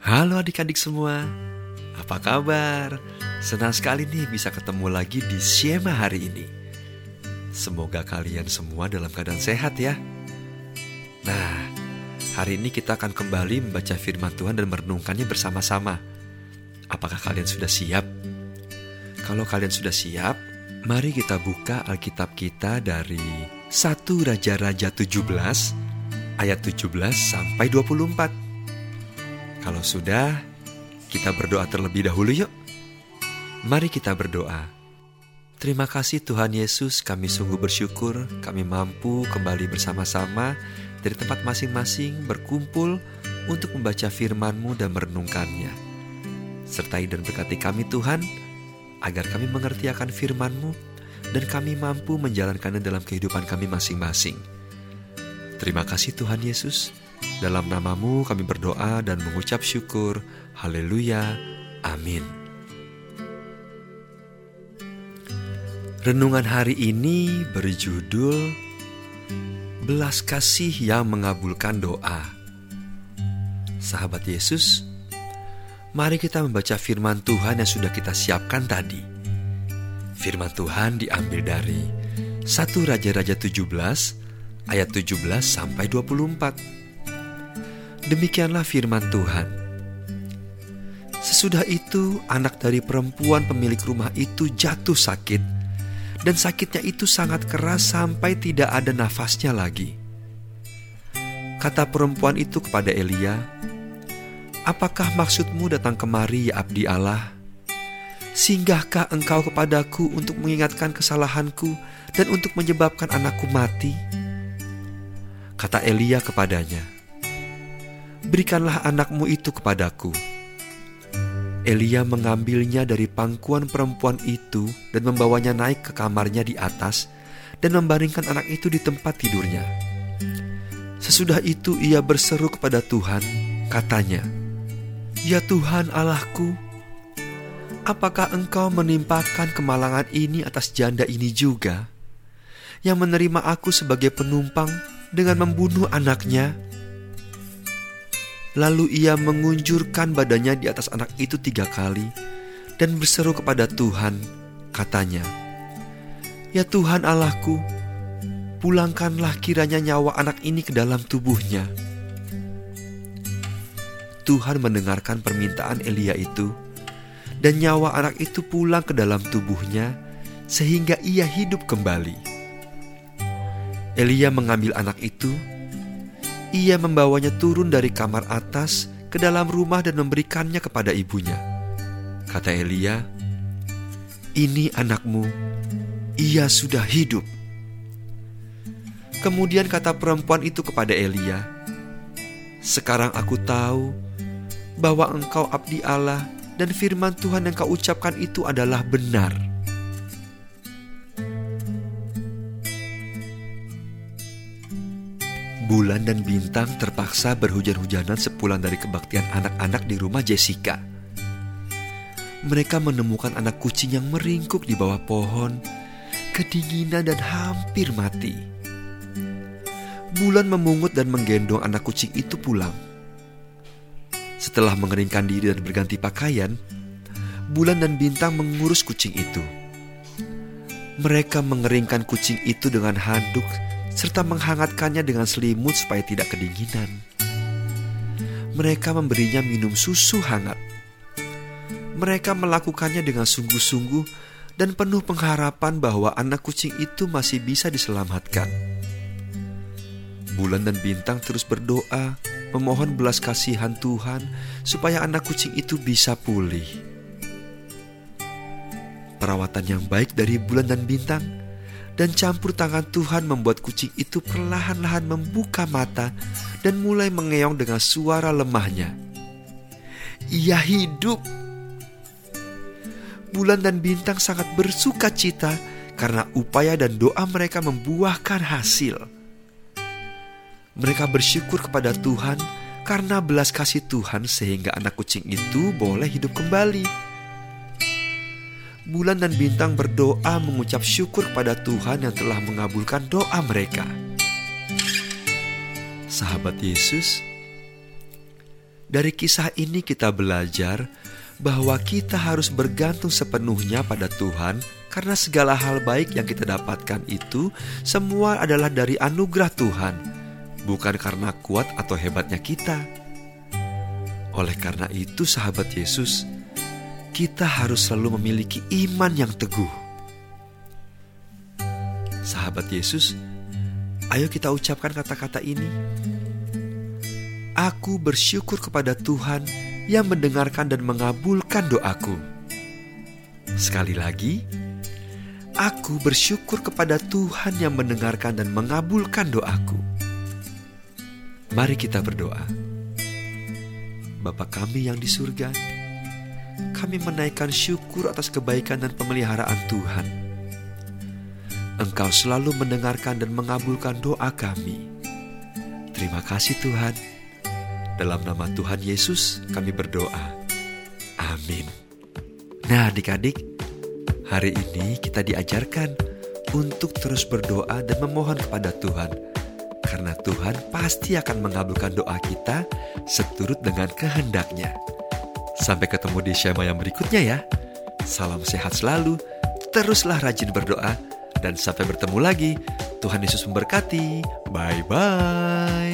Halo adik-adik semua, apa kabar? Senang sekali nih bisa ketemu lagi di Siema hari ini. Semoga kalian semua dalam keadaan sehat ya. Nah, hari ini kita akan kembali membaca firman Tuhan dan merenungkannya bersama-sama. Apakah kalian sudah siap? Kalau kalian sudah siap, mari kita buka Alkitab kita dari 1 Raja-Raja 17 ayat 17 sampai 24. Kalau sudah, kita berdoa terlebih dahulu yuk. Mari kita berdoa. Terima kasih Tuhan Yesus, kami sungguh bersyukur kami mampu kembali bersama-sama dari tempat masing-masing berkumpul untuk membaca firman-Mu dan merenungkannya. Sertai dan berkati kami Tuhan, agar kami mengerti akan firman-Mu dan kami mampu menjalankannya dalam kehidupan kami masing-masing. Terima kasih Tuhan Yesus. Dalam namamu kami berdoa dan mengucap syukur. Haleluya. Amin. Renungan hari ini berjudul Belas Kasih yang Mengabulkan Doa. Sahabat Yesus, mari kita membaca firman Tuhan yang sudah kita siapkan tadi. Firman Tuhan diambil dari 1 Raja-Raja 17 ayat 17 sampai 24. Demikianlah firman Tuhan. Sesudah itu, anak dari perempuan pemilik rumah itu jatuh sakit, dan sakitnya itu sangat keras sampai tidak ada nafasnya lagi. Kata perempuan itu kepada Elia, "Apakah maksudmu datang kemari, ya Abdi Allah? Singgahkah engkau kepadaku untuk mengingatkan kesalahanku dan untuk menyebabkan anakku mati?" Kata Elia kepadanya, berikanlah anakmu itu kepadaku. Elia mengambilnya dari pangkuan perempuan itu dan membawanya naik ke kamarnya di atas dan membaringkan anak itu di tempat tidurnya. Sesudah itu ia berseru kepada Tuhan, katanya, Ya Tuhan Allahku, apakah engkau menimpakan kemalangan ini atas janda ini juga, yang menerima aku sebagai penumpang dengan membunuh anaknya?' Lalu ia mengunjurkan badannya di atas anak itu tiga kali dan berseru kepada Tuhan, katanya, Ya Tuhan Allahku, pulangkanlah kiranya nyawa anak ini ke dalam tubuhnya. Tuhan mendengarkan permintaan Elia itu, dan nyawa anak itu pulang ke dalam tubuhnya, sehingga ia hidup kembali. Elia mengambil anak itu ia membawanya turun dari kamar atas ke dalam rumah dan memberikannya kepada ibunya. Kata Elia, "Ini anakmu, ia sudah hidup." Kemudian kata perempuan itu kepada Elia, "Sekarang aku tahu bahwa engkau abdi Allah dan firman Tuhan yang kau ucapkan itu adalah benar." Bulan dan bintang terpaksa berhujan-hujanan sepulang dari kebaktian anak-anak di rumah Jessica. Mereka menemukan anak kucing yang meringkuk di bawah pohon, kedinginan dan hampir mati. Bulan memungut dan menggendong anak kucing itu pulang. Setelah mengeringkan diri dan berganti pakaian, Bulan dan Bintang mengurus kucing itu. Mereka mengeringkan kucing itu dengan handuk serta menghangatkannya dengan selimut supaya tidak kedinginan. Mereka memberinya minum susu hangat. Mereka melakukannya dengan sungguh-sungguh dan penuh pengharapan bahwa anak kucing itu masih bisa diselamatkan. Bulan dan bintang terus berdoa, memohon belas kasihan Tuhan supaya anak kucing itu bisa pulih. Perawatan yang baik dari bulan dan bintang dan campur tangan Tuhan membuat kucing itu perlahan-lahan membuka mata dan mulai mengeong dengan suara lemahnya. Ia hidup. Bulan dan bintang sangat bersuka cita karena upaya dan doa mereka membuahkan hasil. Mereka bersyukur kepada Tuhan karena belas kasih Tuhan sehingga anak kucing itu boleh hidup kembali bulan dan bintang berdoa mengucap syukur pada Tuhan yang telah mengabulkan doa mereka. Sahabat Yesus, Dari kisah ini kita belajar bahwa kita harus bergantung sepenuhnya pada Tuhan karena segala hal baik yang kita dapatkan itu semua adalah dari anugerah Tuhan, bukan karena kuat atau hebatnya kita. Oleh karena itu, sahabat Yesus, kita harus selalu memiliki iman yang teguh. Sahabat Yesus, ayo kita ucapkan kata-kata ini. Aku bersyukur kepada Tuhan yang mendengarkan dan mengabulkan doaku. Sekali lagi, aku bersyukur kepada Tuhan yang mendengarkan dan mengabulkan doaku. Mari kita berdoa. Bapa kami yang di surga, kami menaikkan syukur atas kebaikan dan pemeliharaan Tuhan. Engkau selalu mendengarkan dan mengabulkan doa kami. Terima kasih Tuhan. Dalam nama Tuhan Yesus kami berdoa. Amin. Nah adik-adik, hari ini kita diajarkan untuk terus berdoa dan memohon kepada Tuhan karena Tuhan pasti akan mengabulkan doa kita seturut dengan kehendaknya. Sampai ketemu di Shema yang berikutnya ya. Salam sehat selalu, teruslah rajin berdoa, dan sampai bertemu lagi. Tuhan Yesus memberkati. Bye-bye.